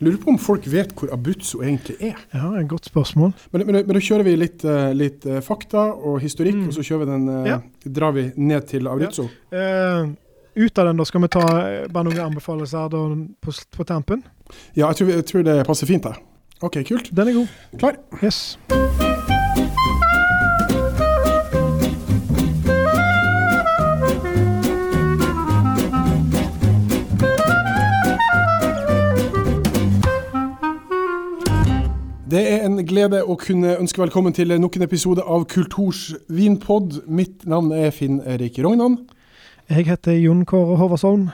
Lurer på om folk vet hvor Abruzzo egentlig er. Ja, et godt spørsmål. Men, men, men da kjører vi litt, eh, litt eh, fakta og historikk, Mm. og så kjører vi den, eh, Ja. drar vi ned til Abruzzo. Eh, ut av den, da skal vi ta bare noen anbefalinger på, på tampen. Ja, jeg tror, jeg tror det passer fint her. OK, kult. Den er god. Klar? Yes. Det er en glede å kunne ønske velkommen til nok en episode av Kulturs vinpod. Mitt navn er Finn Erik Rognan, Jeg heter Jon Kåre Håvardsholm.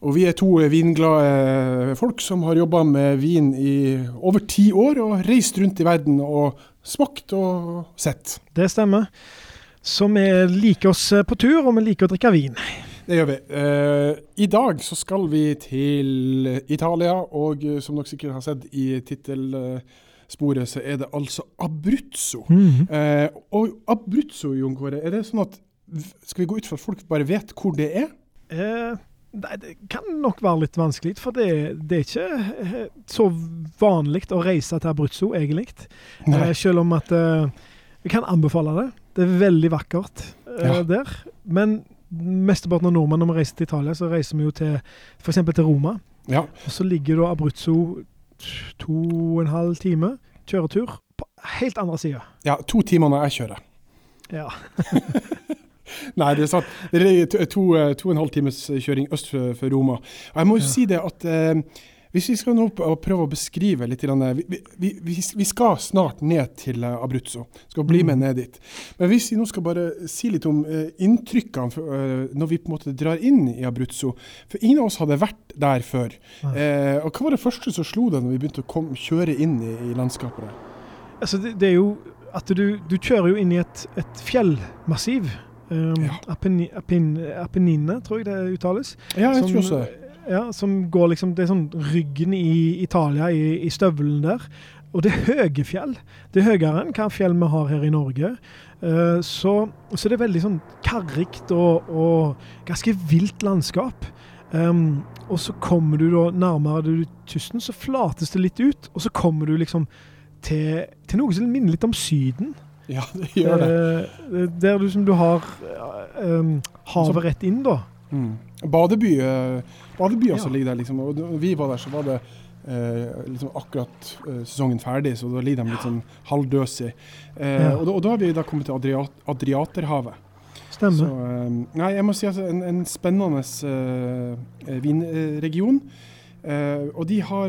og vi er to vinglade folk som har jobba med vin i over ti år, og reist rundt i verden og smakt og sett. Det stemmer. Så vi liker oss eh, på tur, og vi liker å drikke vin. Det gjør vi. Eh, I dag så skal vi til Italia, og eh, som dere sikkert har sett i tittelsporet, så er det altså Abruzzo. Mhm. Eh, og Abruzzo, Jon Kåre, er det sånn at Skal vi gå ut fra at folk bare vet hvor det er? Eh, det kan nok være litt vanskelig, for det, det er ikke eh, så vanlig å reise til Abruzzo, egentlig. Eh, selv om at eh, Jeg kan anbefale det. Det er veldig vakkert eh, Ja. der. Men mesteparten av nordmenn når vi reiser til Italia, så reiser vi jo til f.eks. til Roma. Ja. Og så ligger da Abruzzo to og en halv time kjøretur på helt andre sida. ja, to timer når jeg kjører. Ja. Nei, det er sant. Det er to, to, og en halv times kjøring øst for, Roma. Og jeg må jo si det at eh, hvis vi skal nå prøve å beskrive litt vi, vi, vi, skal snart ned til eh, Abruzzo. Skal bli med Mm. ned dit. Men hvis vi nå skal bare si litt om eh, inntrykkene eh, når vi på en måte drar inn i Abruzzo. For ingen av oss hadde vært der før. Eh, og hva var det første som slo deg når vi begynte å kom, kjøre inn i, i landskapet der? Altså, det, det er jo at du, du kjører jo inn i et, et fjellmassiv. Um, Ja. Appenni- tror jeg det uttales. Ja, jeg Som- tror også det. Ja, som går liksom Det er sånn ryggen i Italia, i, i støvelen der. Og det er høye fjell. Det er høyere enn hva fjell vi har her i Norge. Uh, så, så det er veldig sånn karrikt og, og ganske vilt landskap. Um, og så kommer du da nærmere du kysten, så flates det litt ut. Og så kommer du liksom til, til noe som minner litt om Syden. Ja, det gjør det. Uh, der du, som du har uh, um, havet rett inn, da. Mm. Badeby, eh, badeby Ja. altså ligger der, liksom. Og vi var der, så var det eh, liksom akkurat eh, sesongen ferdig, så da ligger de litt sånn halvdøsig. Eh, Ja. og, da, og da har vi da kommet til Adriat Adriaterhavet. Så Stemmer. eh, Nei, jeg må si altså en, en spennende eh, vinregion. Eh, og de har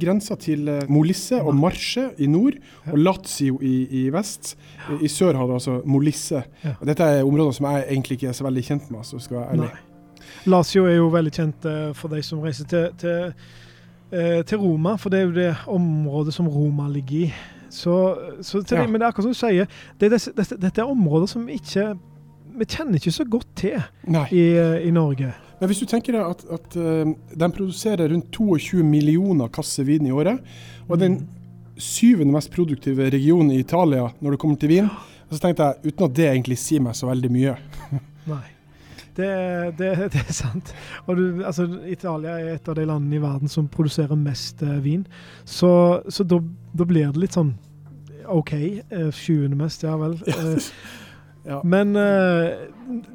grensa til uh, Molisse og Marche i nord, og Lazio i, i vest. I, sør har du altså Molisse. Og dette er områder som jeg egentlig ikke er så veldig kjent med. Så skal jeg være ærlig. Nei. Lazio er jo veldig kjent eh, for de som reiser til, til, eh, til Roma, for det er jo det området som Roma ligger i. Så, så det, men det er akkurat som du sier, det, det, dette, dette er områder som ikke vi kjenner ikke så godt til i, eh, i Norge. Men hvis du tenker deg at, at uh, den produserer rundt 22 millioner kasser vin i året, og den syvende mest produktive regionen i Italia når det kommer til vin, så tenkte jeg, uten at det egentlig sier meg så veldig mye Nei. Det, det, det er sant. Du, altså, Italia er et av de landene i verden som produserer mest eh, vin. Så, så da, da blir det litt sånn OK. Eh, 20. mest, ja vel. Eh, Ja. Men uh,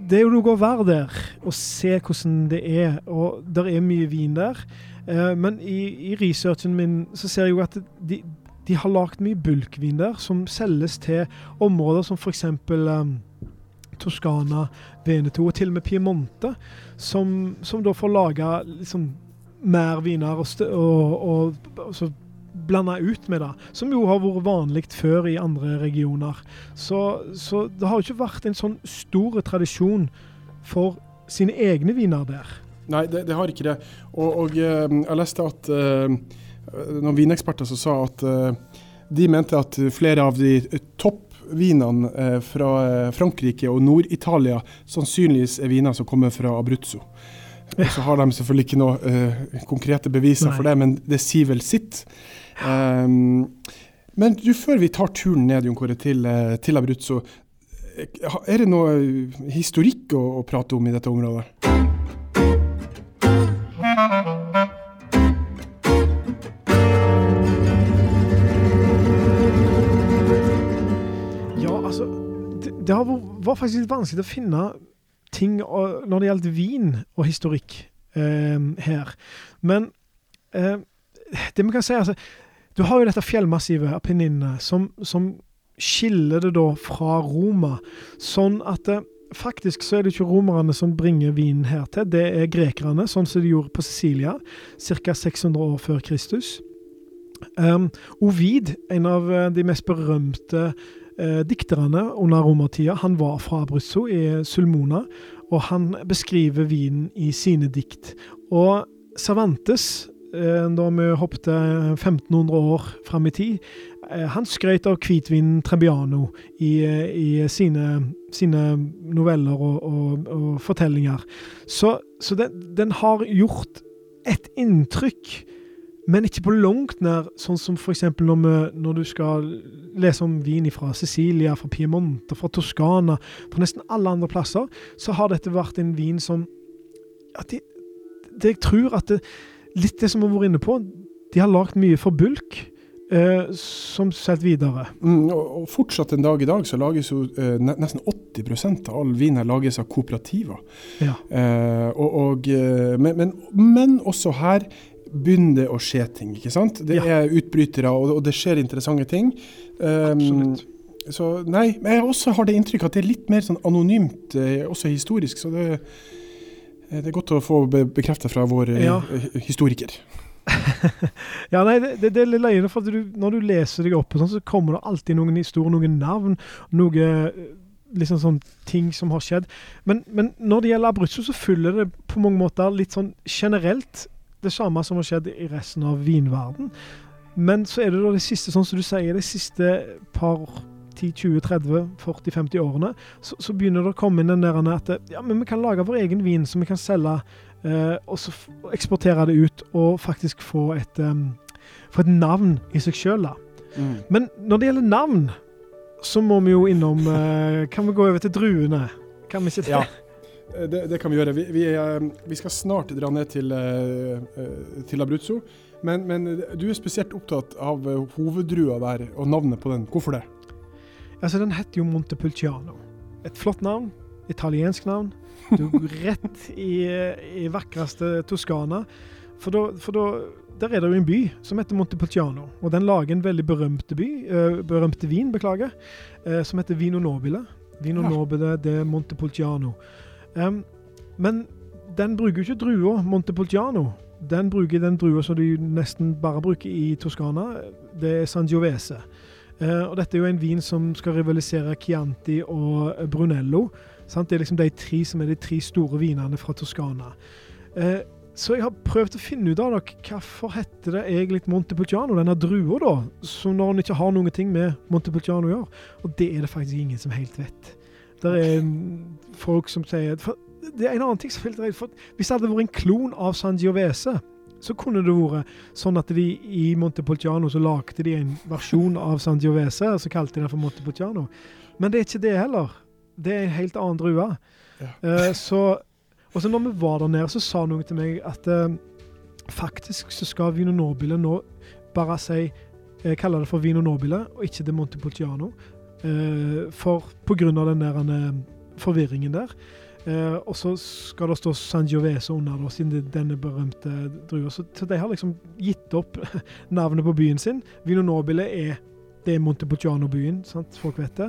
det er jo noe å være der og se hvordan det er. Og det er mye vin der. Uh, men i, i researchen min så ser jeg jo at de, de har lagd mye bulkvin der som selges til områder som f.eks. Um, Toskana, Veneto og til og med Piemonte, som, som da får lage liksom mer viner og, og, og, og så blande ut med det, som jo har vært vanlig før i andre regioner. Så, så det har jo ikke vært en sånn stor tradisjon for sine egne viner der. Nei, det, det har ikke det. Og, og eh, jeg leste at eh, noen vineksperter som sa at eh, de mente at flere av de toppvinene fra Frankrike og Nord-Italia sannsynligvis er viner som kommer fra Abruzzo. Så har de selvfølgelig ikke noe eh, konkrete beviser Nei. for det, men det sier vel sitt. Um, men du, før vi tar turen ned Jon til, eh, til Abruzzo, eh, er det noe eh, historikk å, å, prate om i dette området? Ja, altså Det, det var faktisk litt vanskelig å finne ting når det gjaldt vin og historikk eh, her. Men eh, det vi kan si, altså du har jo dette fjellmassivet, Apenninene, som, som skiller det da fra Roma. Sånn at det, faktisk så er det ikke romerne som bringer vinen hertil, det er grekerne, sånn som de gjorde på Sicilia ca. 600 år før Kristus. Um, Ovid, en av eh, de mest berømte uh, dikterne under romertida, han var fra Abruzzo i Sulmona, og han beskriver vinen i sine dikt. Og Cervantes, da vi hoppet 1500 år fram i tid, uh, han skrøt av hvitvinen Trebbiano i, i sine, sine, noveller og, og, og fortellinger. Så, så den, den har gjort et inntrykk men ikke på langt nær sånn som f.eks. Når, når du skal lese om vin fra Sicilia, fra Piemonte, fra Toskana, fra nesten alle andre plasser, så har dette vært en vin som at det, det Jeg tror at det, litt det som vi har vært inne på, de har lagd mye for bulk. Eh, som solgt videre. Mm, og, fortsatt en dag i dag så lages jo eh, nesten 80% av all vin her lages av kooperativer. Ja. Eh, og, og, eh, men, men, men, også her begynner det å skje ting. ikke sant? Det ja. er utbrytere, og, og, det skjer interessante ting. Um, så nei, men jeg også har det inntrykk at det er litt mer sånn anonymt, eh, også historisk. Så det, det, er godt å få bekreftet fra vår eh, ja. historiker. ja, nei, det, det er litt løyende, for du, når du leser deg opp, sånn, så kommer det alltid noen historier, noen navn, noen liksom sånn ting som har skjedd. Men, men når det gjelder Abruzzo, så følger det på mange måter litt sånn generelt det samme som har skjedd i resten av vinverden. Men så er det da det siste, sånn som du sier, de siste par 10-20-30-40-50 årene, så, så, begynner det å komme inn den der at ja, men vi kan lage vår egen vin som vi kan selge, eh, og så eksportere det ut og faktisk få et, um, få et navn i seg sjøl. Mm. Men når det gjelder navn, så må vi jo innom eh, Kan vi gå over til druene? Kan vi ikke det? Ja. Eh, det, det, kan vi gjøre. Vi, vi, eh, vi, skal snart dra ned til, til Abruzzo. Men, men, du er spesielt opptatt av hoveddrua der og navnet på den. Hvorfor det? Altså, Den heter jo Montepulciano. Et flott navn. Italiensk navn. Du går rett i, i vakreste Toskana. For da, for da der er det jo en by som heter Montepulciano. Og den lager en veldig berømte by, uh, berømte vin, beklager, uh, som heter Vino Nobile. Vino ja. Nobile de Montepulciano. Um, men den bruker jo ikke drua Montepulciano. Den bruker den drua som de nesten bare bruker i Toskana. Det er Sangiovese. Uh, og dette er jo en vin som skal rivalisere Chianti og Brunello. Sant? Det er liksom de tre som er de tre store vinene fra Toskana. Uh, så jeg har prøvd å finne ut av dere, hvorfor heter det egentlig Montepulciano, denne drua, da, som når en ikke har noen ting med Montepulciano å gjøre. Og det er det faktisk ingen som helt vet. Det er folk som sier Det er en annen ting som er for Hvis det hadde vært en klon av Sangiovese, så kunne det vært sånn at de i Montepolciano så lagde de en versjon av Sangiovese, og så kalte de den for Montepolciano. Men det er ikke det heller. Det er en helt annen drue. Ja. Uh, så, og så når vi var der nede, så sa noen til meg at uh, faktisk så skal Vino Nobile nå bare si uh, kalle det for Vino Nobile, og ikke det Montepolciano. Uh, for pga. den der forvirringen der. Uh, og så skal det stå Sangiovese under, da, siden det er denne berømte drua. Så, så, de har liksom gitt opp navnet på byen sin. Vino Nobile er det er Montepulciano-byen, sant? folk vet det.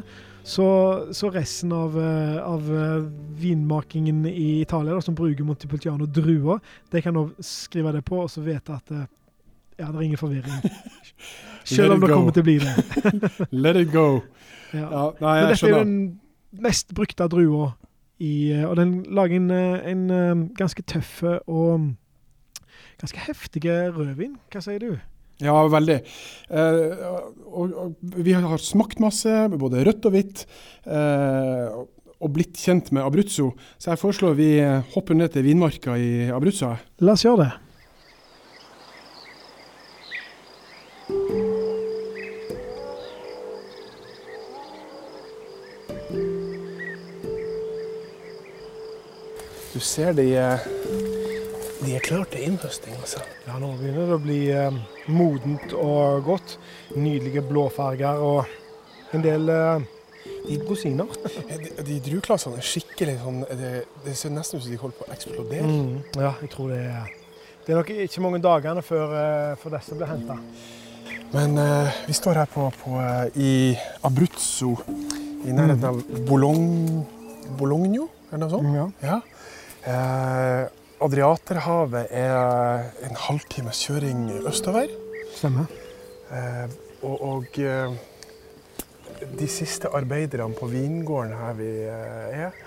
Så, så resten av, av, vinmakingen i Italia da, som bruker Montepulciano-druer, de kan nå skrive det på og så vite at ja, det er ingen forvirring. Selv om det kommer til å bli det. Let it go. Ja. Ja, nei, Men dette er jo den mest brukte drua, i, og den lager en, en, en ganske tøff og ganske heftig rødvin. Hva sier du? Ja, veldig. Eh, og, og, vi har smakt masse, både rødt og hvitt, eh, og blitt kjent med Abruzzo. Så jeg foreslår vi hopper ned til vinmarka i Abruzzo. La oss gjøre det. Ser de, de er klare til innhøsting. Altså. Ja, nå begynner det å bli eh, modent og godt. Nydelige blåfarger og en del eh, rosiner. De, de drueklassene er skikkelig sånn det, det, ser nesten ut som de holder på å eksplodere. Mm, ja, jeg tror det er Det er nok ikke mange dagene før, eh, før disse blir henta. Men eh, vi står her på, på, uh, i Abruzzo, i nærheten av Bologn, Bologno, er det noe sånt? Ja. ja. Adriaterhavet er en halvtimes kjøring østover. Stemmer. og, og de siste arbeiderne på vingården her vi er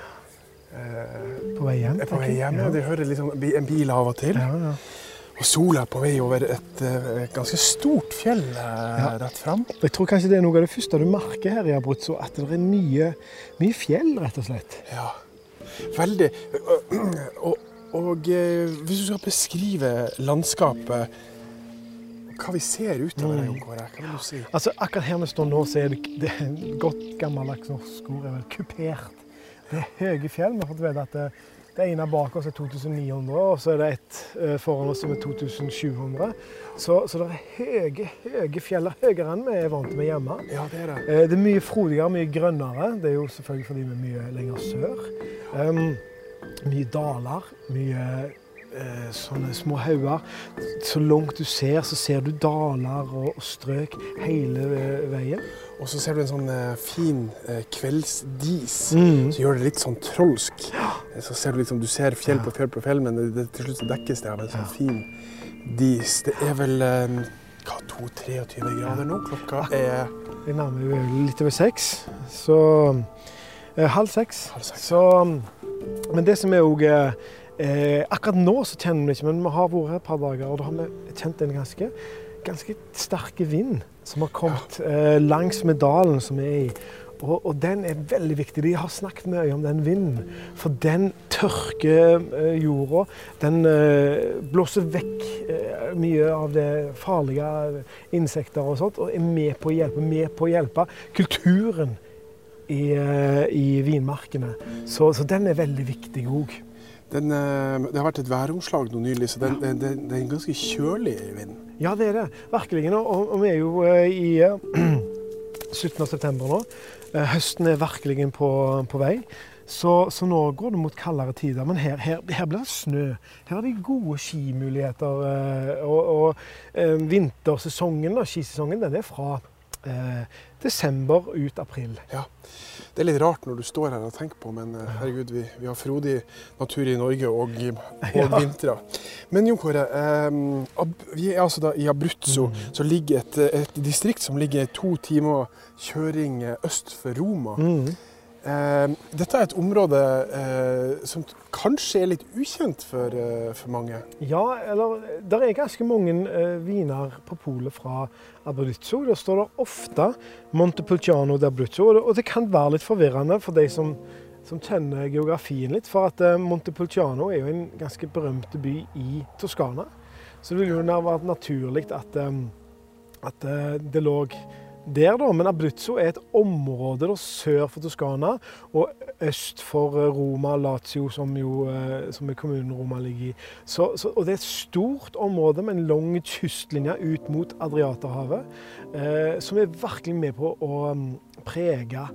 På vei hjem? Er på vei hjem, ja. De hører liksom en bil av og til. Ja, ja. Og sola er på vei over et et ganske stort fjell ja. rett fram. Jeg tror kanskje det er noe av det første du merker her i Abruzzo, at det er mye, mye fjell, rett og slett. Ja, veldig. Og, og uh, hvis du skal beskrive landskapet hva vi ser utover mm. her, hva vil du si? Altså, akkurat her vi står nå, så er det, det er godt gammeldags norsk ord er kupert. Det er høye fjell. Vi har fått vite at det, ene bak oss er 2900, og så er det ett uh, foran oss som er 2700. Så, så, det er høye, høye fjell, høyere enn vi er vant med hjemme. Ja, Det er det. Uh, det er mye frodigere, mye grønnere. Det er jo selvfølgelig fordi vi er mye lenger sør. Um, mye daler, mye sånne små hauger. Så langt du ser, så ser du daler og, og strøk hele veien. Og så ser du en sånn eh, fin eh, kveldsdis mm. som gjør det litt sånn trolsk. Så ser du liksom, du ser fjell på fjell på fjell, men det, det, til slutt så dekkes det av en sånn fin dis. Det er vel eh, hva, 2-23 grader nå. Klokka er Vi nærmer jo litt over seks. Så eh, halv seks. Halv seks. Så, men det som er òg eh, Akkurat nå så kjenner vi ikke, men vi har vært her et par dager, og da har vi kjent en ganske ganske sterk vind som har kommet eh, langs med dalen som vi er i. Og, og, den er veldig viktig. De har snakket mye om den vinden. For den tørker eh, jorda. Den eh, blåser vekk eh, mye av det farlige insekter og sånt, og er med på å hjelpe, med på å hjelpe kulturen i, eh, i vinmarkene. Så, så, den er veldig viktig òg. Den, eh, det har vært et væromslag nå nylig, så den, ja. den, den, er ganske kjølig vind. Ja, det er det. Virkelig. Og, vi er jo eh, i slutten av september nå. Eh, høsten er virkelig på, på vei. Så, så, nå går det mot kaldere tider. Men her, her, her, blir det snø. Her er det gode skimuligheter. Og, og vintersesongen, da, skisesongen, den er fra eh, desember ut april. Ja. Det er litt rart når du står her og tenker på, men eh, herregud, vi, vi har frodig natur i Norge og, og ja. vintre. Men Jon Kåre, eh, vi er altså da i Abruzzo, mm. som ligger et, et, distrikt som ligger to timer kjøring øst for Roma. Mm. Eh, dette er et område eh, som kanskje er litt ukjent for, eh, for mange? Ja, eller det er ganske mange eh, viner på polet fra Abruzzo. Der står det ofte Montepulciano d'Abruzzo, og, det kan være litt forvirrende for de som, som kjenner geografien litt. For at eh, Montepulciano er jo en ganske berømt by i Toskana. Så det ville jo vært naturlig at, eh, at det lå der, da. Men Abruzzo er et område da, sør for Toskana og øst for eh, Roma, Lazio, som, jo, eh, som er kommunen Roma ligger i. Så, så, og det er et stort område med en lang kystlinje ut mot Adriaterhavet, eh, som er virkelig med på å um, prege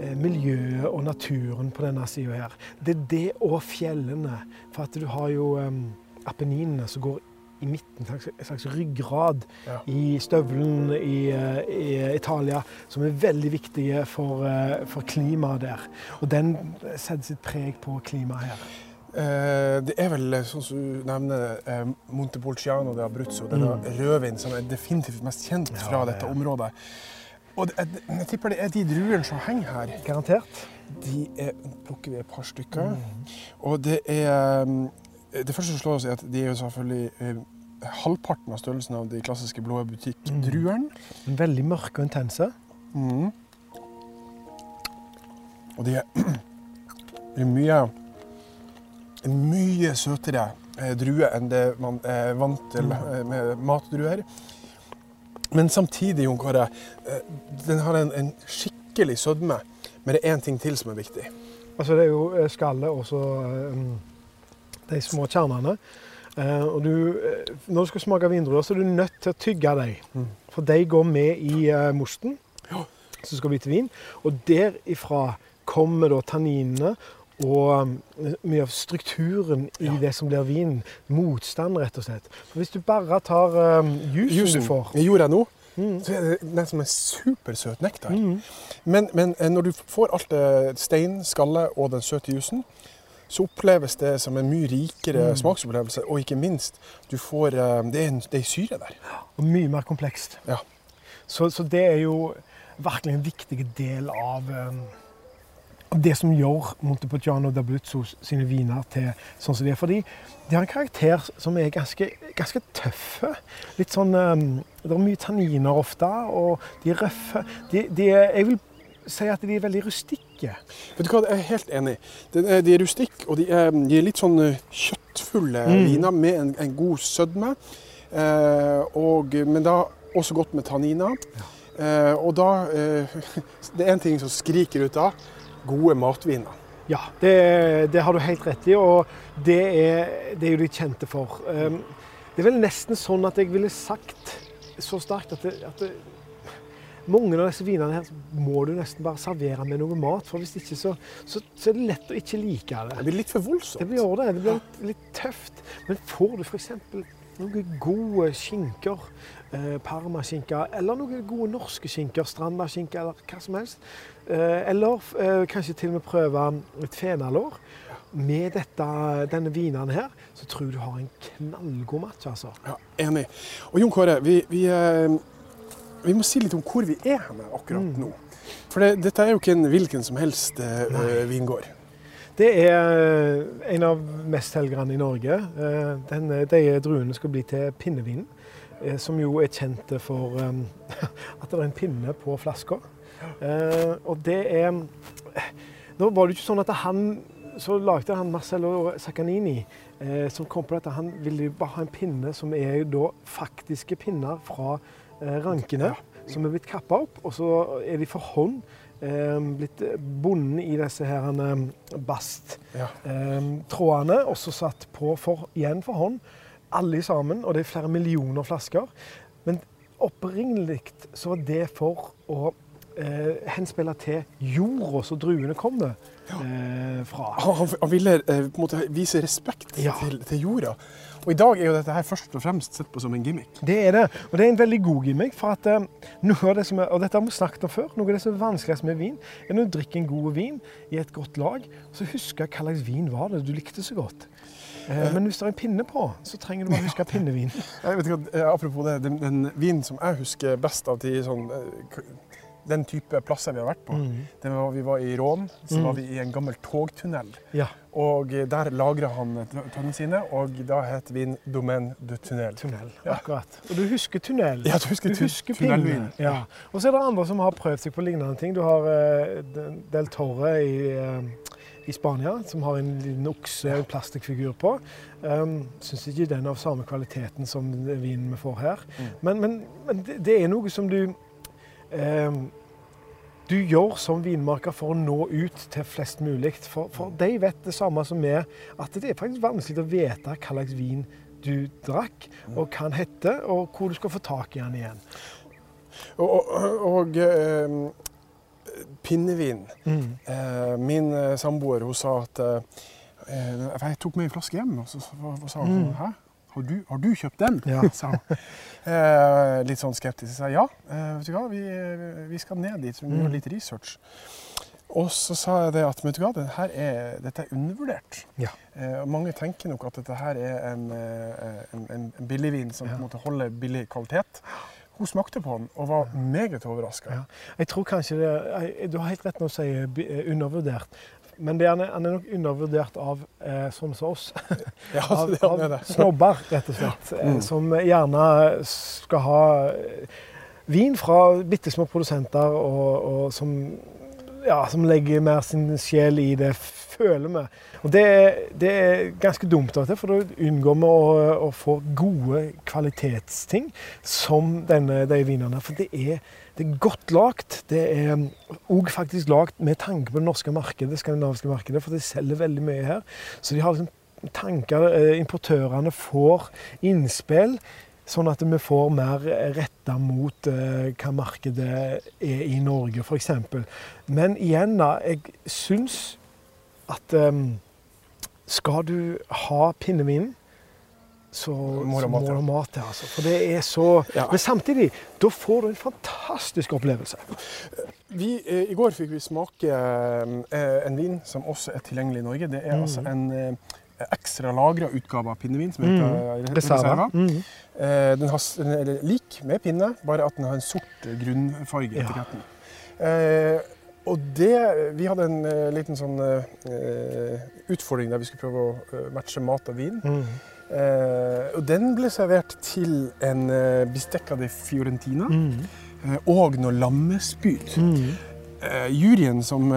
eh, miljøet og naturen på denne sida her. Det er det og fjellene. For at du har jo um, Apenninene som går i midten, en slags ryggrad ja. i støvelen i, eh, i, Italia, som er veldig viktige for, eh, for, klimaet der. Og den setter sitt preg på klimaet her. Eh, det er vel, sånn som du nevner, eh, Montepolciano de Abruzzo, denne mm. rødvinen som er definitivt mest kjent fra ja, dette området. Og det, jeg, jeg tipper det er de druene som henger her. Garantert. De er, plukker vi et par stykker. Mm. Og det er det første som slår oss, er at de er jo selvfølgelig eh, halvparten av størrelsen av de klassiske blå butikkdruene. Mm. Veldig mørke og intense. Mm. Og de er, er mye en mye søtere eh, drue enn det man er vant til mm. eh, med matdruer. Men samtidig, Jon Kåre, eh, den har en, en skikkelig sødme. Men det er én ting til som er viktig. Altså Det er jo eh, skallet og så um de små kjernene. Uh, og du, uh, når du skal smake vindruer, så er du nødt til å tygge dem. Mm. For de går med i uh, mosten. Som skal bli til vin. Og derifra kommer da tanninene og mye av strukturen i Ja. det som blir vin. Motstand, rett og slett. For hvis du bare tar um, jusen, du får det gjorde det nå. Mm. Så er det nesten en supersøt nektar. Mm. Men, men eh, når du får alt det stein, skalle og den søte jusen, så oppleves det som en mye rikere Mm. smaksopplevelse. Og ikke minst, du får eh, Det er en, det er syre der. Og mye mer komplekst. Ja. Så, så det er jo virkelig en viktig del av, um, det som gjør Montepociano d'Abruzzo sine viner til sånn som de er. Fordi de har en karakter som er ganske, ganske tøffe. Litt sånn um, Det er mye tanniner ofte, og de er røffe. De, de er, jeg vil si at de er veldig rustikke. Vet du hva, jeg er helt enig. De er, de rustikke, og de er, de er litt sånn eh, kjøttfulle Mm. viner med en, en god sødme. Eh, og, men da også godt med tanniner. Eh, og da eh, Det er en ting som skriker ut da. Gode matviner. Ja, det, det har du helt rett i, og det er, det er jo de kjente for. Um, det er vel nesten sånn at jeg ville sagt så sterkt at, det, at det, mange av disse vinene her må du nesten bare servere med noe mat, for hvis ikke så, så, så er det lett å ikke like det. Det blir litt for Det voldsomt. blir det. Det blir litt, litt tøft. Men får du f.eks. noen gode skinker, eh, parmaskinke, eller noen gode norske skinker, strandaskinke eller hva som helst, eh, eller eh, kanskje til og med prøve et fenalår med dette, denne vinen her, så tror jeg du har en knallgod match, altså. Ja, enig. Og Jon Kåre, vi, vi, eh, vi må si litt om hvor vi er henne akkurat Mm. nå. For det, dette er jo ikke en hvilken som helst uh, vingård. Det er eh, en av mestselgerne i Norge. Denne, de druene skal bli til pinnevin, eh, som jo er kjent for um, at det er en pinne på flaska. Uh, Og det er Nå var det ikke sånn at han så lagde han Marcello Saccanini, eh, som kom på dette. Han ville bare ha en pinne som er jo da faktiske pinner fra rankene, som er blitt kappa opp. Og så er de for hånd eh, blitt bundet i disse her eh, Ja. basttrådene, og så satt på for, igjen for hånd. Alle sammen, og det er flere millioner flasker. Men opprinnelig så var det for å eh, henspille til jorda som druene kommer eh, fra. Han, han ville eh, på en måte vise respekt Ja. til, til jorda. Og i dag er jo dette her først og fremst sett på som en gimmick. Det er det, og det er en veldig god gimmick. for at eh, noe av det som er, og dette har vi snakket om før, noe av det som er vanskeligst med vin, er når du drikker en god vin i et godt lag, så husker hva slags vin var det du likte så godt. Eh, men hvis det er en pinne på, så trenger du bare huske pinnevin. Jeg vet ikke, eh, apropos det, den, den vinen som jeg husker best av de sånn, eh, den type plasser vi har vært på, Mm. det var vi var i Rån, så Mm. var vi i en gammel togtunnel. Ja, Og eh, der lagra han tø- tønnene sine, og da het vin Domaine du Tunnel. tunnel. Ja. Akkurat. Og du husker tunnel. Ja, du husker, Du husker tunnelvin. Ja. Og så er det andre som har prøvd seg på lignende ting. Du har uh, Del Torre i, uh, i Spania, som har en liten okse og plastikkfigur på. Um, Syns ikke den er av samme kvaliteten som vinen vi får her. Mm. Men, men, men det, det er noe som du du gjør som vinmarker for å nå ut til flest mulig. For, for de vet det samme som vi, at det er faktisk vanskelig å vite hva slags vin du drakk, og hva den heter, og hvor du skal få tak i den igjen. Og, og, og eh, pinnevin. Eh, min eh, samboer hun sa at eh, Jeg tok med en flaske hjem, og så, så, så sa hun Mm. Hæ? Har du, har du kjøpt den? Ja. sa hun. Eh, litt sånn skeptisk. Jeg sa ja, eh, vet du hva, vi, vi skal ned dit, så vi må Mm. gjøre litt research. Og så sa jeg det at vet du hva, det her er, dette er undervurdert. Ja. Eh, mange tenker nok at dette her er en, eh, en, en, billigvin som Ja. på en måte holder billig kvalitet. Hun smakte på den og var meget overraska. Ja. Jeg tror kanskje det Du har helt rett når du sier eh, undervurdert. Men det, er, han er nok undervurdert av eh, sånne som oss. Ja, Av, det av snobber, rett og slett. eh, Mm. Som gjerne skal ha eh, vin fra bitte små produsenter, og, og som, ja, som legger mer sin sjel i det, føler vi. Og det, det er ganske dumt, av og til, for da unngår vi å, å få gode kvalitetsting som denne, de vinene. For det er, det er godt lagt. Det er òg faktisk lagt med tanke på det norske markedet, det skandinaviske markedet, for de selger veldig mye her. Så de har liksom tanker eh, Importørene får innspill Sånn at vi får mer retta mot uh, hva markedet er i Norge, f.eks. Men igjen, da. Jeg syns at um, skal du ha pinnevinen så må du og mat ja. Altså. For det er så ja. Men samtidig, da får du en fantastisk opplevelse. Vi, eh, I går fikk vi smake eh, en vin som også er tilgjengelig i Norge. Det er mm. altså en eh, ekstra lagra utgave av pinnevin som heter mm. Reserva. Mm. Eh, den, har, den, er lik med pinne, bare at den har en sort grunnfarge i etiketten. Ja. Eh, og det Vi hadde en liten sånn uh, utfordring der vi skulle prøve å matche mat og vin. Mm. Og den ble servert til en uh, bistecca di fiorentina mm. og noe lammespyd. Mm. juryen som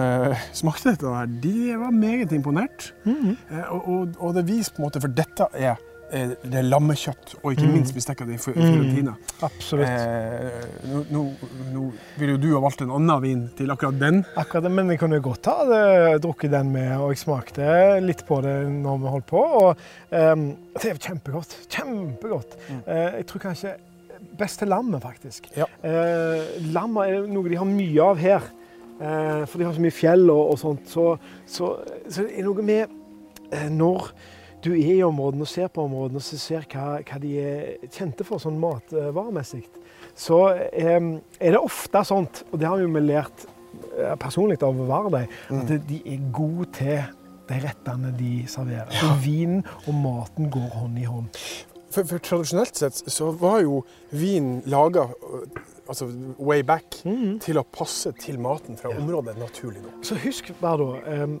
smakte dette, de var meget imponert. Mm. Og, og, og, det viser på en måte, for dette er det er lammekjøtt, og ikke mm. minst det i Fiorentina. Mm. Absolutt. Eh, nå, nå, nå ville jo du ha valgt en annen vin til akkurat den. Akkurat den, Men jeg kunne godt ha det, drukket den med, og jeg smakte litt på det når vi holdt på. Og eh, det er kjempegodt. Kjempegodt. Mm. Eh, jeg tror kanskje best til lammet, faktisk. Ja. Uh, lammet er noe de har mye av her. Uh, for de har så mye fjell og, og sånt. Så, så, så det er noe med når du er i områdene og ser på områdene og ser hva, hva de er kjente for sånn matvaremessig, så eh, er det ofte sånt, og det har vi lært eh, personlig av Vardøy, at mm. de er gode til de rettene de serverer. Så vinen og maten går hånd i hånd. For, for tradisjonelt sett så var jo vin laga altså way back mm. til å passe til maten fra området, naturlig nok. Så husk bare da um,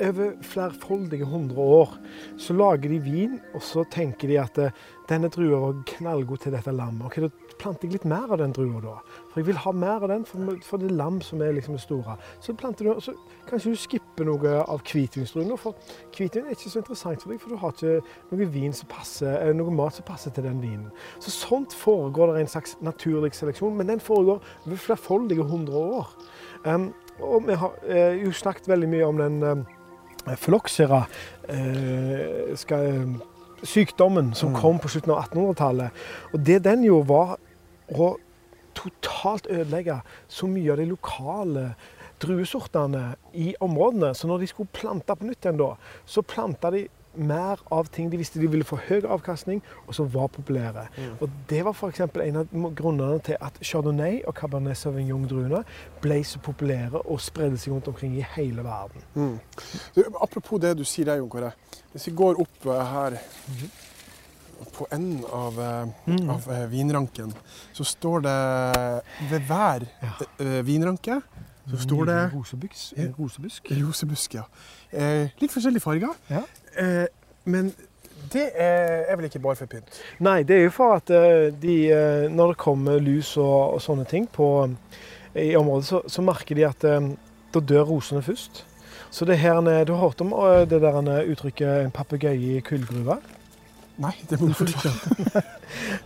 over flerfoldige hundre år så lager de vin, og så tenker de at eh, denne drua var knallgod til dette lammet. Ok, Da planter jeg litt mer av den drua, da. For jeg vil ha mer av den, for, det er lam som er liksom det store. Så planter du, så kanskje du skipper noe av hvitvinsdruene. For hvitvin er ikke så interessant for deg, for du har ikke noe, vin som passer, eh, noe mat som passer til den vinen. Så sånt foregår det en slags naturlig seleksjon, men den foregår over flerfoldige hundre år. Um, og vi har eh, jo snakket veldig mye om den um, Phylloxera, eh, sykdommen som mm. kom på slutten av 1800-tallet. Og Det den gjorde, var å totalt ødelegge så mye av de lokale druesortene i områdene. Så når de skulle plante på nytt igjen, da, så planta de mer av ting de visste de ville få høy avkastning, og som var populære. Mm. Og Det var f.eks. en av grunnene til at chardonnay og cabernet sauvignon-druene ble så populære og spredde seg rundt omkring i hele verden. Mm. Du, apropos det du sier der, Jon Kåre. Hvis vi går opp uh, her mm. på enden av, mm. av uh, vinranken, så står det ved hver ja. vinranke så står det Rosebusk. Rosebusk. Rosebusk, ja. Eh, litt forskjellige farger. Ja. Eh, men det er, vel ikke bare for pynt? Nei, det er jo for at eh, de, eh, når det kommer lus og, og sånne ting på, i området, så, så, merker de at da dør rosene først. Så det her, Du har hørt om det der uttrykket 'en papegøye i kullgruva'? Nei, det må du forklare.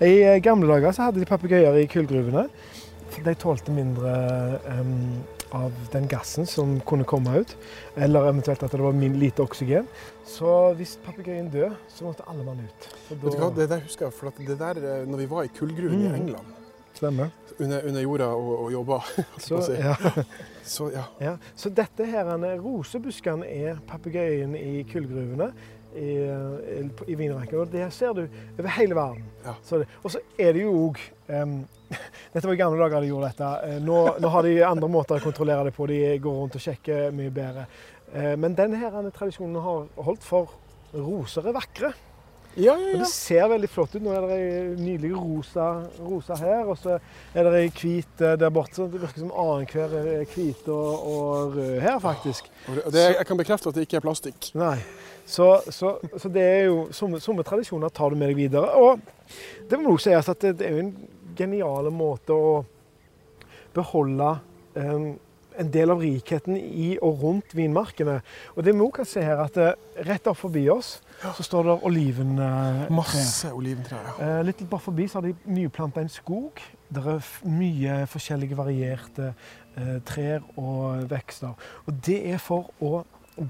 I gamle dager så hadde de papegøyer i kullgruvene. De tålte mindre um, av den gassen som kunne komme ut, eller eventuelt at det var lite oksygen. Så hvis papegøyen dør, så måtte alle mann ut. Da... Vet du hva, Det der husker jeg, for det der, eh, når vi var i kullgruven mm. i England Stemmer. Under, under jorda og, og jobba. Så, si. ja. så, ja. ja. så dette her, rosebuskene er papegøyen i kullgruvene i, i vinranken. Og det ser du over hele verden. Ja. og så er det jo òg um, Dette var i gamle dager de gjorde dette. Eh, nå, nå, har de andre måter å kontrollere det på. De går rundt og sjekker mye bedre. Uh, men denne tradisjonen har holdt for roser er vakre. Ja, ja, ja. det ser veldig flott ut. Nå er det nydelig rosa, rosa, her, og så er det hvit eh, der borte. Det virker som annenhver er hvit og, og, rød her, faktisk. Det, jeg kan bekrefte at det ikke er plastikk. Nei. Så, så, så, det er jo somme, somme, tradisjoner tar du med deg videre. Og det må også sies at det, det er jo en genial måte å beholde um, en del av rikheten i og rundt vinmarkene. Og det vi òg kan se her, at uh, rett opp forbi oss så står det oliventre. Masse oliventrær. Ja. Uh, litt bare forbi så har de nyplanta en skog. Det er mye forskjellige varierte trær og vekster. Og det er for å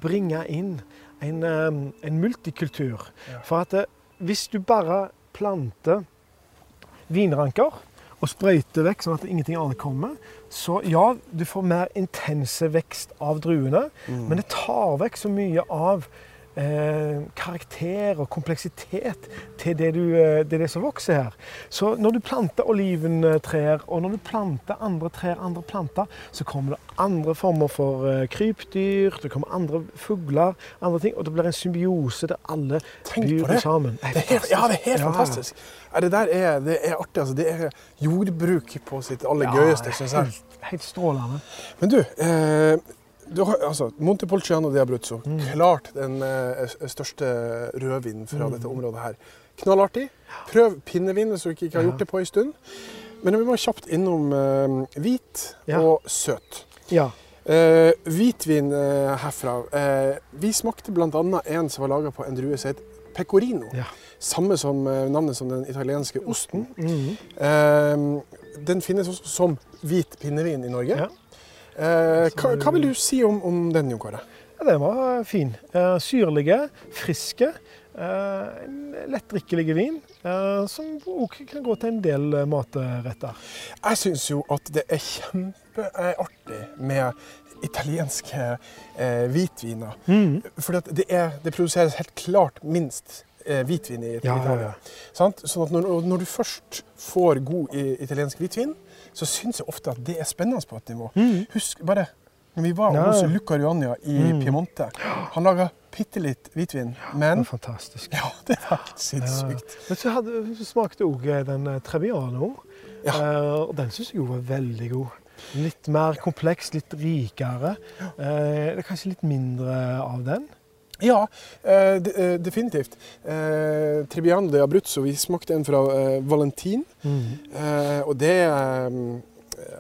bringe inn en, en multikultur. For at hvis du bare planter vinranker og sprøyter vekk sånn at ingenting annet kommer, så ja, du får mer intense vekst av druene, Mm. men det tar vekk så mye av karakter og kompleksitet til det, du, eh, det, det som vokser her. Så når du planter oliventrær, og når du planter andre trær, andre planter, så kommer det andre former for eh, krypdyr, det kommer andre fugler, andre ting, og det blir en symbiose der alle byr sammen. Det er helt, ja, det er helt Ja. fantastisk. Det der er, det er artig. Altså. Det er jordbruk på sitt aller Ja, gøyeste, syns jeg. Helt, helt strålende. Men du, eh, har, altså, Montepolciano di Abruzzo, Mm. klart den eh, største rødvinen fra Mm. dette området her. Knallartig. Prøv pinnevin hvis du ikke, ikke har gjort det på en stund. Men vi må kjapt innom eh, hvit Ja. og søt. Ja. Eh, hvitvin eh, herfra. Eh, vi smakte bl.a. en som var laga på en drue som het pecorino. Ja. Samme som eh, navnet som den italienske osten. Mm Eh, den finnes også som hvit pinnevin i Norge. Eh, hva, hva vil du si om, om den, Jon Kåre? Ja, den var fin. Eh, syrlige, friske. eh, en lettdrikkelig vin eh, som også kan gå til en del matretter. Jeg syns jo at det er kjempeartig med italienske eh, hvitviner. Mm. For det, det produseres helt klart minst eh, hvitvin i, Italia. Ja, ja, ja. Sånn at når, når du først får god italiensk hvitvin, så syns jeg ofte at det er spennende på et nivå. Mm. Husk bare når vi var Ja, hos ja. Luca Ruania i Mm. Piemonte. Han laga bitte litt hvitvin, men det fantastisk. ja, det var helt sinnssykt. Men så, hadde, så smakte òg den Treviano. Ja. Eh, og den syns jeg jo var veldig god. Litt mer kompleks, litt rikere. Eh, det er kanskje litt mindre av den. Ja, eh, eh, definitivt. Eh, Trebbiano de Abruzzo, vi smakte en fra eh, Valentin. Mm. og det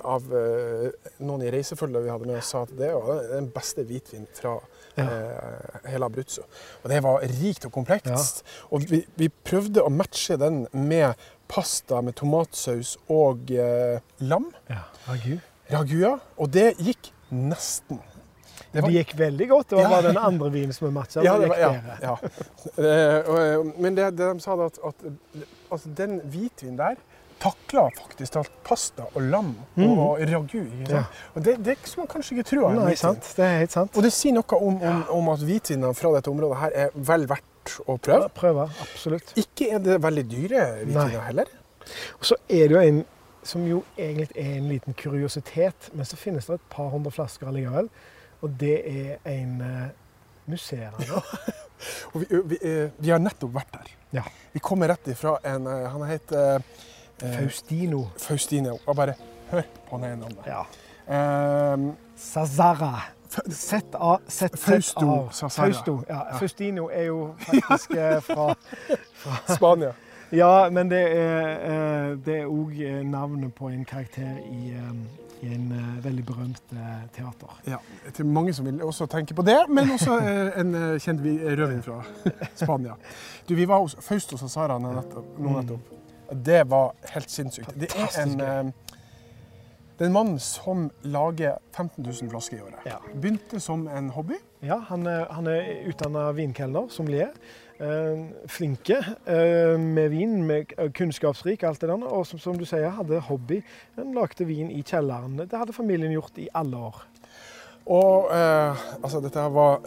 av noen i reisefølget vi hadde med oss, sa at det var den beste hvitvin fra Ja. hele Abruzzo. Og det var rikt og komplekst. Og vi, vi prøvde å matche den med pasta med tomatsaus og lam. Ja, ragu. Ragua. Og det gikk nesten. Det var- Det gikk veldig godt. Det var Ja. den andre vinen som vi matcha. Ja, det var, ja, ja. Eh, eh, Men det, det de sa, at, at altså, den hvitvinen der takla faktisk alt pasta og lam mm. og ragu. Ja. Og det, det som man kanskje ikke tro. Nei, sant. Det er helt sant. Og det sier noe om, om, om at hvitvinene fra dette området her er vel verdt å prøve. Prøve, absolutt. Ikke er det veldig dyre hvitviner heller. Og så er det jo en som jo egentlig er en liten kuriositet, men så finnes det et par hundre flasker allikevel. Og det er en uh, musserende. Og vi, vi, eh, vi har nettopp vært der. Ja. Vi kommer rett ifra en eh, Han heter eh, Faustino. Faustino. Og bare hør på det navnet. Ja. Um, Sazara. Z-A, Fausto Fausto. Ja. Faustino er jo faktisk fra, fra Spania. Ja, men det er eh, det òg navnet på en karakter i, eh, i en eh, veldig berømt eh, teater. Ja, til mange som vil også tenke på det, men også eh, en kjent rødvin fra Spania. Du, vi var hos Fausto Sazara nå nettopp. Nå nettopp. Det var helt sinnssykt. Det er en, det er en mann som lager 15 000 flasker i året. Begynte som en hobby. Ja, han han er utdanna vinkelner, sommelier. Eh, flinke eh, med vin, med k- kunnskapsrik, alt det der. Og som, som du sier, hadde hobby. En lagde vin i kjelleren. Det hadde familien gjort i alle år. Og eh, altså, dette her var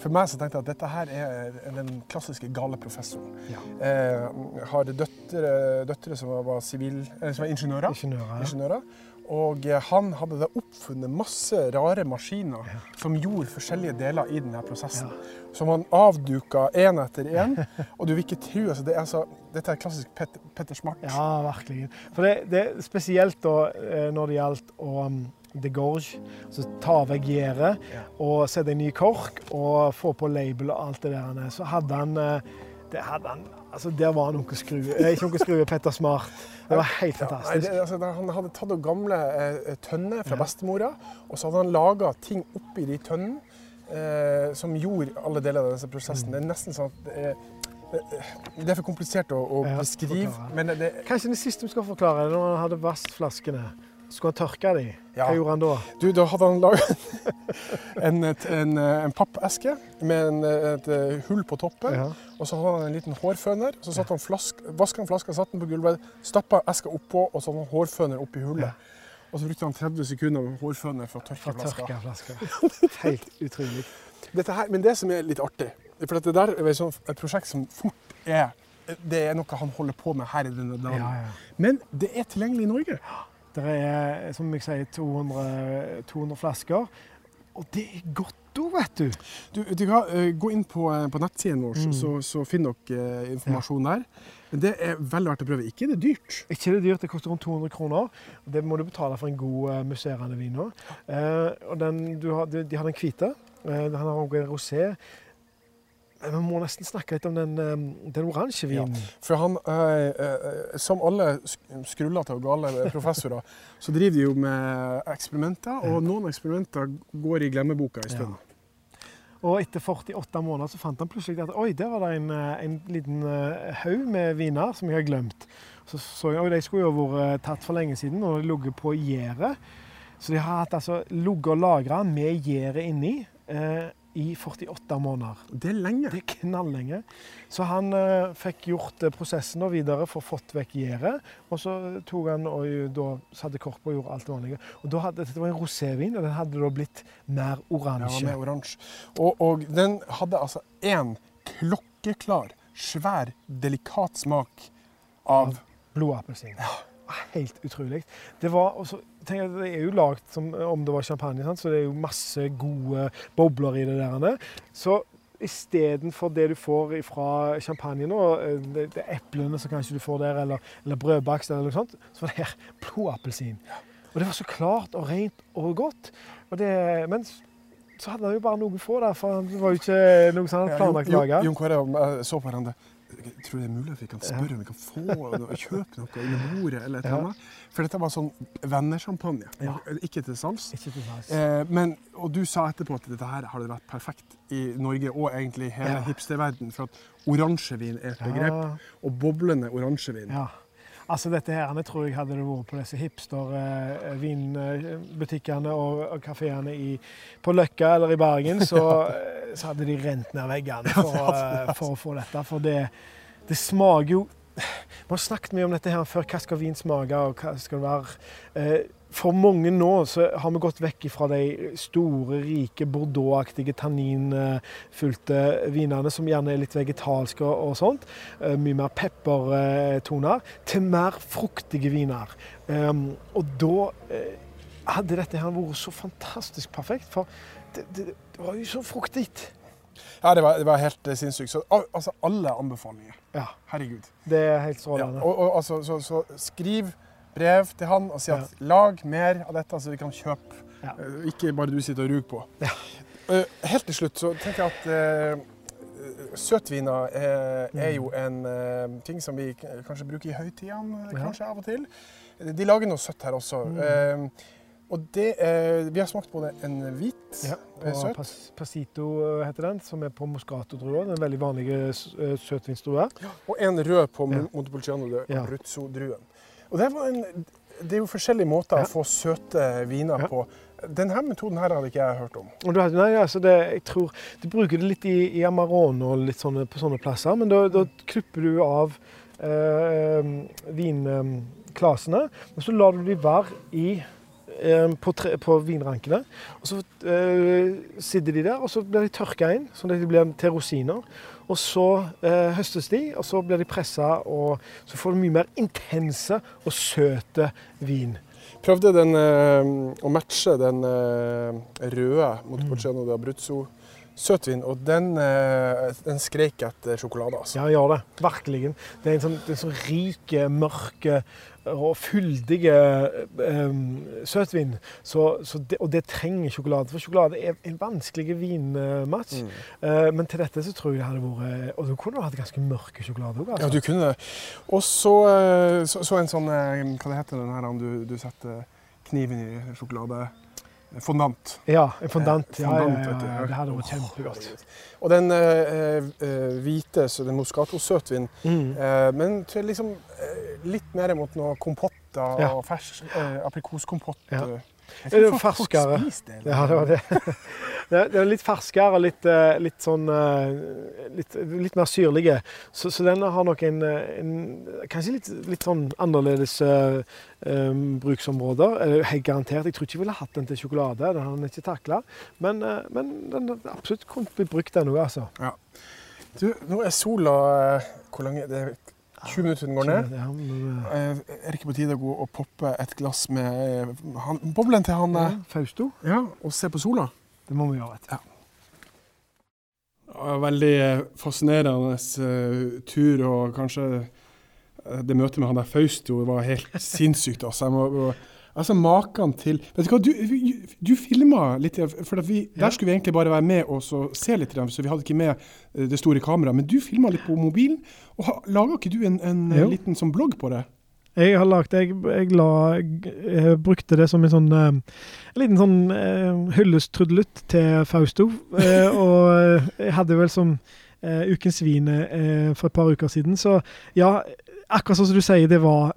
For meg så tenkte jeg at dette her er den klassiske gale professoren. Ja. Eh, har døtre, døtre som var, civil, eh, som var ingeniører. Ingeniører. Ja. ingeniører. Og eh, han hadde da oppfunnet masse rare maskiner Ja. som gjorde forskjellige deler i denne prosessen. Ja. Som han avduka én etter én. Og du vil ikke tro altså, det er så, Dette er klassisk Pet, Petter Smart. Ja, virkelig. For det, det spesielt da eh, når det gjaldt å um, degorge, Så ta vekk gjerdet Ja. og sette en ny kork og få på label og alt det der. Så hadde han eh, det hadde han, altså Der var han onkel Skrue. Eh, ikke onkel Skrue, Petter Smart. Det var helt Ja, nei, fantastisk. det, altså, han hadde tatt opp gamle eh, tønner fra Ja. bestemora, og så hadde han laga ting oppi de tønnene eh, som gjorde alle deler av denne prosessen. Mm. Det er nesten sånn at det er, det, er for komplisert å, å Ja, beskrive, men det, det, Kanskje det siste vi skal forklare, er når han hadde vasket flaskene. Skulle han tørke de? Ja. Hva gjorde han da? Du, da hadde han laget en, en, en pappeske med en, et hull på toppen. Ja. Og så hadde han en liten hårføner. Så satt han flask, vaska han flaska, satte den på gulvet, stappa eska oppå og så hadde han hårføner oppi hullet. Ja. Og så brukte han 30 sekunder med hårføner for å tørke flaska. flaska. Helt utrolig. Her, men det som er litt artig, for dette det der er et prosjekt som fort er det er noe han holder på med her i denne Ja, ja. Men det er tilgjengelig i Norge. Det er, som jeg sier, 200, 200 flasker. Og det er godt òg, vet du. Du, du kan eh, gå inn på, eh, på nettsiden vår, Mm. så, så finner dere eh, informasjon der. Men det er veldig verdt å prøve. Ikke det er dyrt. Ikke det er dyrt, det koster rundt 200 kroner. Og det må du betale for en god uh, musserende vin nå. Uh, og den, har, de, de har den hvite. Uh, den har også en rosé. Vi må nesten snakke litt om den, eh, den oransje vinen. For han, eh, eh, som alle skrullete og gale professorer, så driver de jo med eksperimenter, og noen eksperimenter går i glemmeboka en stund. Og etter 48 måneder så fant han plutselig at oi, der var det en, eh, en liten eh, haug med viner som jeg har glemt. Så så jeg, oi, De skulle jo vært eh, tatt for lenge siden, og ligget på gjerdet. Så de har hatt altså ligget og lagra med gjerdet inni eh, i 48 måneder. Det er lenge. Det er knallenge. Så han eh, fikk gjort eh, prosessen og videre for fått vekk gjerdet. Og så tok han og jo da satte kork på og gjorde alt det vanlige. Og da hadde, Dette var en rosévin, og den hadde da blitt mer Ja, oransje. med oransje. Og, og den hadde altså én klokkeklar, svær, delikat smak av Blodappelsin. Helt utrolig. Det var også, at det er jo lagd som om det var champagne, sant? så det er jo masse gode bobler i det der. Så istedenfor det du får fra champagne nå, eh, det, det er eplene som kanskje du får der, eller, eller brødbakst eller noe sånt, så var det her blodappelsin. Og det var så klart og rent og godt. Og det, men så hadde han jo bare noen få der, for det var jo ikke noe som han hadde planlagt å lage. Jon Kåre jeg så på hverandre. Jeg tror det er mulig at vi kan spørre om vi kan få noe, kjøpe noe under bordet. eller et eller annet. For dette var sånn vennesjampanje. Ja. Ikke til salgs. Ikke til salgs. Eh, men, og du sa etterpå at dette her hadde vært perfekt i Norge og egentlig hele Ja. hipsterverdenen. for at oransjevin er et begrep. Og boblende oransjevin. Ja. Altså dette her, jeg tror jeg hadde det vært på disse hipster-vinbutikkene og, og kafeene på Løkka eller i Bergen, så, eh, så hadde de rent ned veggene for, eh, for å få dette. For det, det smaker jo Vi har snakket mye om dette her før. Hva skal vin smake, og hva skal det være? For mange nå så har vi gått vekk fra de store, rike, bordeauxaktige, tanninfylte vinene som gjerne er litt vegetalske og, sånt. Eh, Mye mer peppertoner. Til mer fruktige viner. Um, og da eh, hadde dette her vært så fantastisk perfekt, for det, det, det var jo så fruktig. Ja, det var, det var helt eh, sinnssykt. Så al- altså, alle anbefalinger. Ja, Herregud. det er helt Ja, strålende. og, og, altså, så, så skriv brev til han og si at lag mer av dette, så vi kan kjøpe. Ja. Eh, Ikke bare du sitter og ruger på. Ja. Eh, helt til slutt så tenker jeg at uh, søtviner er, er jo en uh, ting som vi kanskje bruker i høytidene, Ja. kanskje av og til. De lager noe søtt her også. Mm. Uh, og det, eh, vi har smakt både en hvit Ja, eh, søt pas, Pasito eh, heter den, som er på Moscato-drua. Den veldig vanlige søtvinsdrua. Ja, og en rød på Ja. ja. Montepulciano de Ja. Abruzzo-druen. Og det, var en, det er jo forskjellige måter Ja. å få søte viner Ja. på. Denne metoden her hadde ikke jeg hørt om. Nei, altså det, jeg tror, du bruker det litt i, i Amarone og litt sånne, på sånne plasser, men da, da klipper du av eh, vinklasene, og så lar du de være i, på, tre, på vinrankene. Og så eh, sitter de der, og så blir de tørka inn, sånn at de blir til rosiner. Og så eh, høstes de, og så blir de pressa, og så får du mye mer intense og søte vin. Prøvde den, eh, å matche den eh, røde Montepulciano de Abruzzo søtvin, og den, eh, den skreik etter sjokolade. Altså. Ja, gjør det. Virkelig. Det er en sånn, det er en sånn rik, mørk og fyldige um, søtvin. Så, så det, og det trenger sjokolade. For sjokolade er en vanskelig vinmatch. Mm. Uh, men til dette så tror jeg det hadde vært Og du kunne hatt ganske mørke sjokolade òg. Ja, Altså. du kunne det. Og så, eh, så, så en sånn eh, Hva det heter den her du, du setter kniven i sjokolade? Fondant. Ja, en fondant. Eh, Ja, fondant, ja, ja, det her var kjempegodt. Og den eh, eh, hvite, så den moscato-søtvinen. Mm. eh, men liksom eh, litt mer mot noe kompott Ja. og fersk eh, aprikoskompott. Ja. Det er ferskere. det. Ja, det var det. Det er, litt ferskere, litt, eh, litt sånn eh, litt, litt mer syrlige. Så, så denne har nok en, eh, en kanskje litt, litt sånn annerledes eh, eh, bruksområder. Helt garantert. Jeg tror ikke jeg ville hatt den til sjokolade. Den har den ikke takla. Men, men den har absolutt kunnet bli brukt, den òg, altså. Du, nå er sola Hvor lang er det? 20 minutter den går ned. Ja, men, eh, Eh, er det ikke på tide å gå og poppe et glass med eh, han, boblen til han eh, ja, Fausto. Ja, og se på sola? Det må vi gjøre. vet du. Ja, Veldig eh, fascinerende eh, tur, og kanskje eh, det møtet med han der Fausto var helt sinnssykt. Altså, jeg må- altså Maken til Vet du hva, du, du filma litt, for vi, der skulle vi egentlig bare være med og se litt, så vi hadde ikke med eh, det store kameraet. Men du filma litt på mobilen, og laga ikke du en, en eh, liten sånn blogg på det? Jeg har lagt, jeg, jeg, la, jeg brukte det som en sånn eh, en liten sånn hyllest-trudelutt til Fausto. Og jeg hadde vel som Ukens Vin eh, for et par uker siden. Så ja, akkurat sånn som du sier, det var,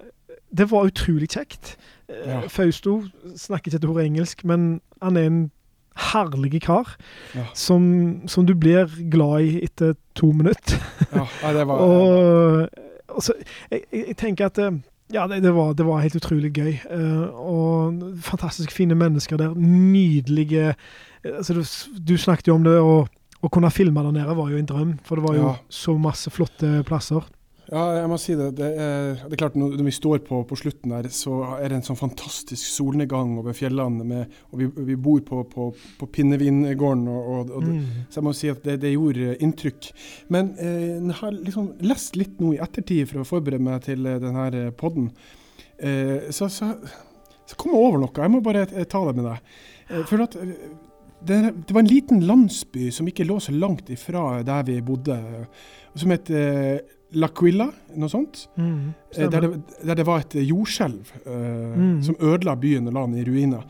det var utrolig kjekt. Eh, Ja. Fausto snakker ikke et ord engelsk, men han er en herlig kar Ja. som, som du blir glad i etter to minutter. Ja, det var Og, og så, jeg, jeg jeg tenker at eh, ja, det, det, var, det var helt utrolig gøy. eh, og fantastisk fine mennesker der. Nydelige eh, altså, du, du snakket jo om det, og å kunne filme der nede var jo en drøm. For det var jo Ja. så masse flotte plasser. Ja, jeg må si det. Det er, det er klart Når vi står på, på slutten her, så er det en sånn fantastisk solnedgang over fjellene. Med, og vi, vi bor på, på, på Pinnevingården, og, og, og Mm. så jeg må si at det, det gjorde eh, inntrykk. Men eh, jeg har liksom lest litt nå i ettertid for å forberede meg til eh, denne podden. Eh, så, så, så kom jeg over noe. Jeg må bare eh, ta det med deg. Eh, for at eh, det, det var en liten landsby som ikke lå så langt ifra der vi bodde, eh, som het eh, L'Aquila, noe sånt. Mm, Eh, der, det, der det var et jordskjelv eh, Mm. som ødela byen og la den i ruiner.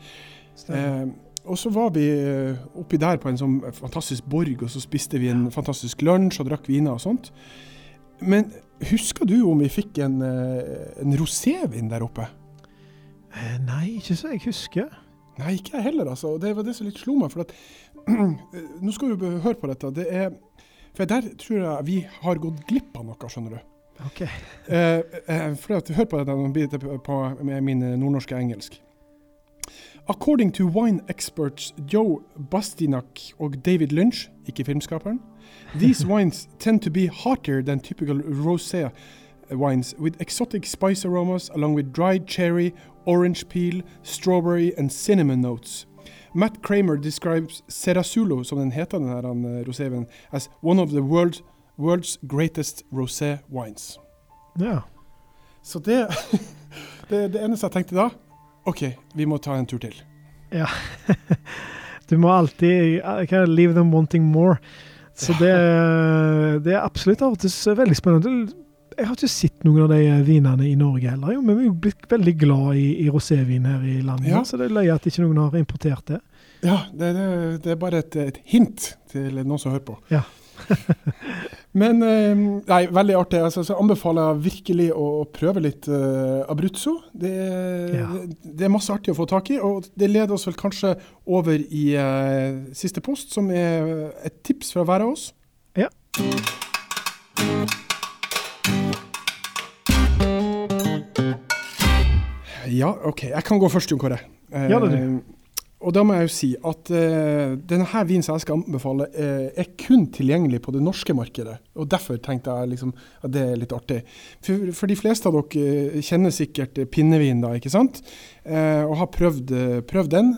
Eh, og så var vi eh, oppi der på en sånn fantastisk borg, og så spiste vi en fantastisk lunsj og drakk viner og sånt. Men husker du om vi fikk en, eh, en rosévin der oppe? Eh, nei, ikke så jeg husker. Nei, ikke jeg heller, altså. Og det var det som litt slo meg. For at Nå skal du høre på dette. Det er For der tror jeg vi har gått glipp av noe, skjønner du. Ok. Eh, eh, for at, hør på dette på, på, med min eh, nordnorske engelsk. According to wine experts Joe Bastinak og David Lynch, ikke filmskaperen, these wines tend to be hotter than typical rosé wines, with exotic spice aromas along with dried cherry, orange peel, strawberry and cinnamon notes. Matt Kramer describes Serasulo, som den heter, den her eh, rosévinen, as one of the world's, world's greatest rosé wines. Ja. Så det, det, det eneste jeg tenkte da OK, vi må ta en tur til. ja. du må alltid eh, Leave them wanting more. Så det, det er absolutt av og til veldig spennende. Jeg har ikke sett noen av de vinene i Norge heller, jo, men vi er jo blitt veldig glad i, i rosévin her i landet. Ja. Så det er løye at ikke noen har importert det. Ja, det, det, det er bare et, et hint til noen som hører på. Ja. Men eh, nei, veldig artig. Altså, så anbefaler jeg virkelig å prøve litt uh, Abruzzo. Det, Ja. det, det er masse artig å få tak i, og det leder oss vel kanskje over i uh, siste post, som er et tips fra hver av oss. Ja. Ja, OK. Jeg kan gå først, Jon Kåre. Eh, ja, det, du. Og da må jeg jo si at eh, denne vinen som jeg skal anbefale, eh, er kun tilgjengelig på det norske markedet. Og derfor tenkte jeg liksom at det er litt artig. For, for de fleste av dere eh, kjenner sikkert eh, pinnevin, da, ikke sant? Eh, og har prøvd, eh, prøvd den.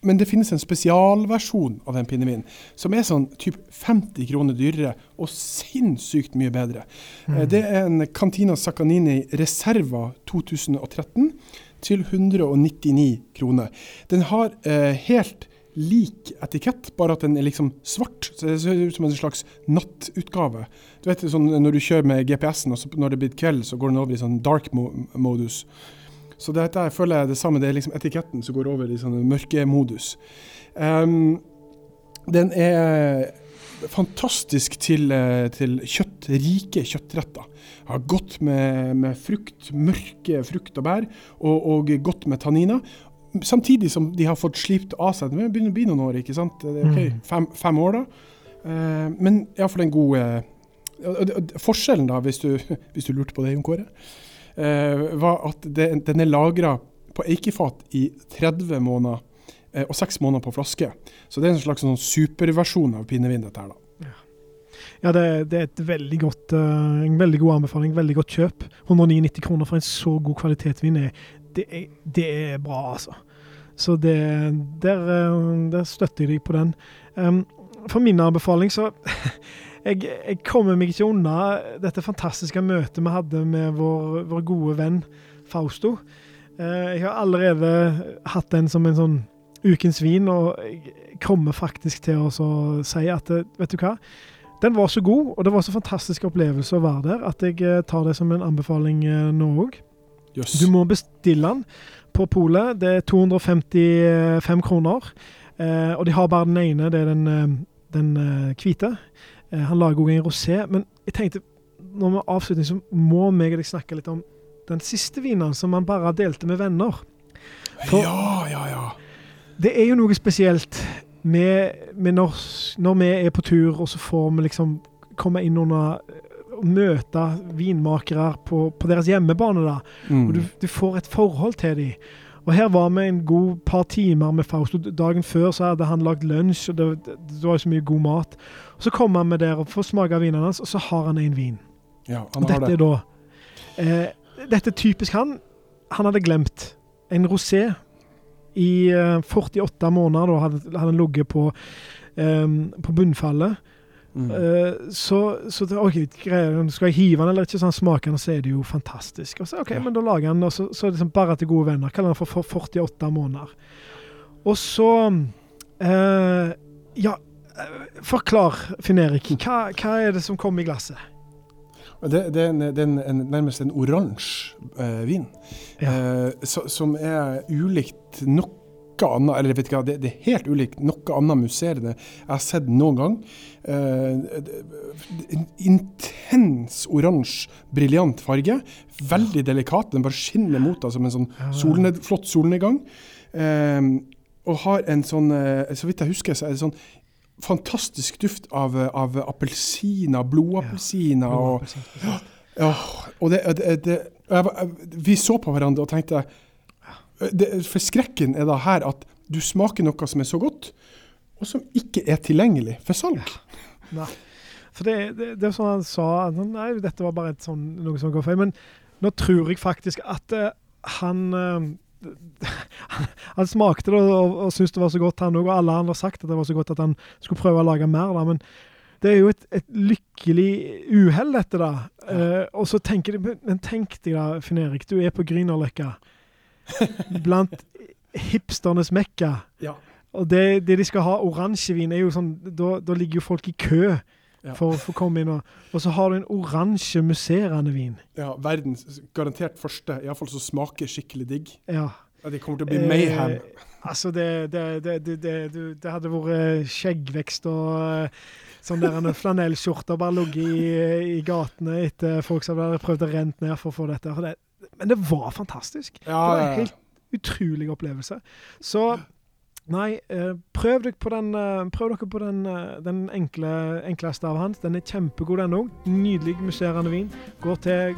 Eh, men det finnes en spesialversjon av den pinnevinen som er sånn typ 50 kroner dyrere og sinnssykt mye bedre. Mm. Det er en Cantina Saccanini Reserva 2013 til 199 kroner. Den har eh, helt lik etikett, bare at den er liksom svart. Så det ser ut som en slags nattutgave. Du vet sånn Når du kjører med GPS-en, og så når det blir kveld, så går den over i sånn dark mo modus. Så dette jeg føler jeg det samme. Det er liksom etiketten som går over i sånn mørkemodus. Um, den er fantastisk til, eh, til kjøtt, rike kjøttretter. Har godt med, med frukt, mørke frukt og bær, og, og godt med tanniner. Samtidig som de har fått slipt av seg. Det begynner å bli noen år, ikke sant? Det er ok, Mm. fem, fem år, da. Uh, men iallfall en god uh, Forskjellen, da, hvis du, hvis du lurte på det, Jon Kåre, var at det, den er lagra på eikefat i 30 måneder eh, og 6 måneder på flaske. Så det er en slags sånn superversjon av pinnevin, dette her, da. Ja, det, det er et veldig godt, uh, en veldig god anbefaling. Veldig godt kjøp. 199 kroner for en så god kvalitetsvin, det, er, det er bra, altså. Så det, der, eh, der støtter jeg deg på den. Um, for min anbefaling så jeg, jeg kommer meg ikke unna dette fantastiske møtet vi hadde med vår, vår gode venn Fausto. Eh, jeg har allerede hatt den som en sånn ukens vin, og jeg kommer faktisk til å si at eh, vet du hva, den var så god, og det var så fantastisk opplevelse å være der, at jeg eh, tar det som en anbefaling nå òg. Yes. Du må bestille den på polet. Det er 255 kroner. Og de har bare den ene, det er den, den hvite. Eh, han lager òg en rosé. Men jeg tenkte, når vi avslutter, så må meg og deg snakke litt om den siste vinen som han bare delte med venner. for- Ja, ja, ja. Det er jo noe spesielt med, med når, når vi er på tur, og så får vi liksom komme inn under møte vinmakere på, på deres hjemmebane. da. Mm. Og du, du får et forhold til dem. Og her var vi en god par timer med Fausto. Dagen før så hadde han lagd lunsj, og det, det, det var jo så mye god mat. Så kommer han med der og får smake av vinen hans, og så har han en vin. ja, han Og dette det. er da eh, Dette er typisk han. Han hadde glemt en rosé i eh, 48 måneder. Da hadde, hadde han ligget på, eh, på bunnfallet. Mm. Eh, så, så ok, skal jeg hive den eller ikke? Så han smaker den, så er det jo fantastisk. Og så, ok, Ja. men da lager han den, og så, så det liksom bare til gode venner. Kaller han for, for 48 måneder. Og så eh, Ja, forklar, Finn Erik. Hva, hva er det som kommer i glasset? Det, det er, en, det er en, en, nærmest en oransje eh, vin, Ja. eh, som er ulikt noe annet, eller vet ikke det, det er helt ulikt noe annet musserende jeg har sett noen gang. Eh, en intens oransje, briljant farge. Veldig delikat, den bare skinner mot deg som en sånn solned, flott solnedgang. Eh, og har en sånn, eh, så vidt jeg husker, så er det sånn fantastisk duft av, av appelsiner, blodappelsiner. og ja, og det, det, det jeg, Vi så på hverandre og tenkte det, For skrekken er da her at du smaker noe som er så godt, og som ikke er tilgjengelig for salg. Nei. For det, er sånn han sa Nei, dette var bare sånn, noe som går feil. Men nå tror jeg faktisk at uh, han eh, Han smakte det og, og syntes det var så godt, han òg. Og alle andre har sagt at det var så godt at han skulle prøve å lage mer. da, Men det er jo et, et lykkelig uhell, dette, da. Eh, og så tenker de Men tenk deg da, Finn Erik, du er på Grünerløkka. Blant hipsternes mekka. Ja. Og det, det de skal ha, oransjevin, er jo sånn da ligger jo folk i kø Ja. for å få komme inn. Og, og så har du en oransje musserende vin. Ja, verdens garantert første, iallfall som smaker skikkelig digg. Ja. Ja, det kommer til å bli mayhem. Eh, altså, det, det, det, det, det, du- det hadde vært skjeggvekst og eh, sånn der en flanellskjorter bare ligget i, i gatene etter folk som hadde prøvd å rent ned for å få dette. Men det var fantastisk. Ja, det var en helt utrolig opplevelse. Så Nei, eh, prøv, dere på den, eh, prøv dere på den, eh, den enkle, enkleste av hans. Den er kjempegod, den òg. Nydelig musserende vin. Går til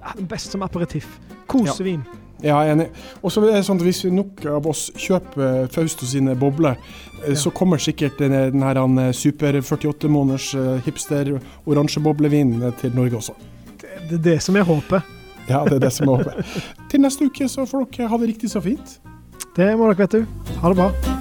ja, den som aperitiff. Kosevin. Ja, jeg er enig. Og så er det sånn at Hvis nok av oss kjøper Fausto sine bobler, ja. så kommer sikkert den, den her super 48 måneders hipster oransjeboblevin eh, til Norge også. Det, det er det som er håpet. Ja, det er det som er håpet. Til neste uke så får dere ha det riktig så fint. Det må dere, vet du. Ha det bra.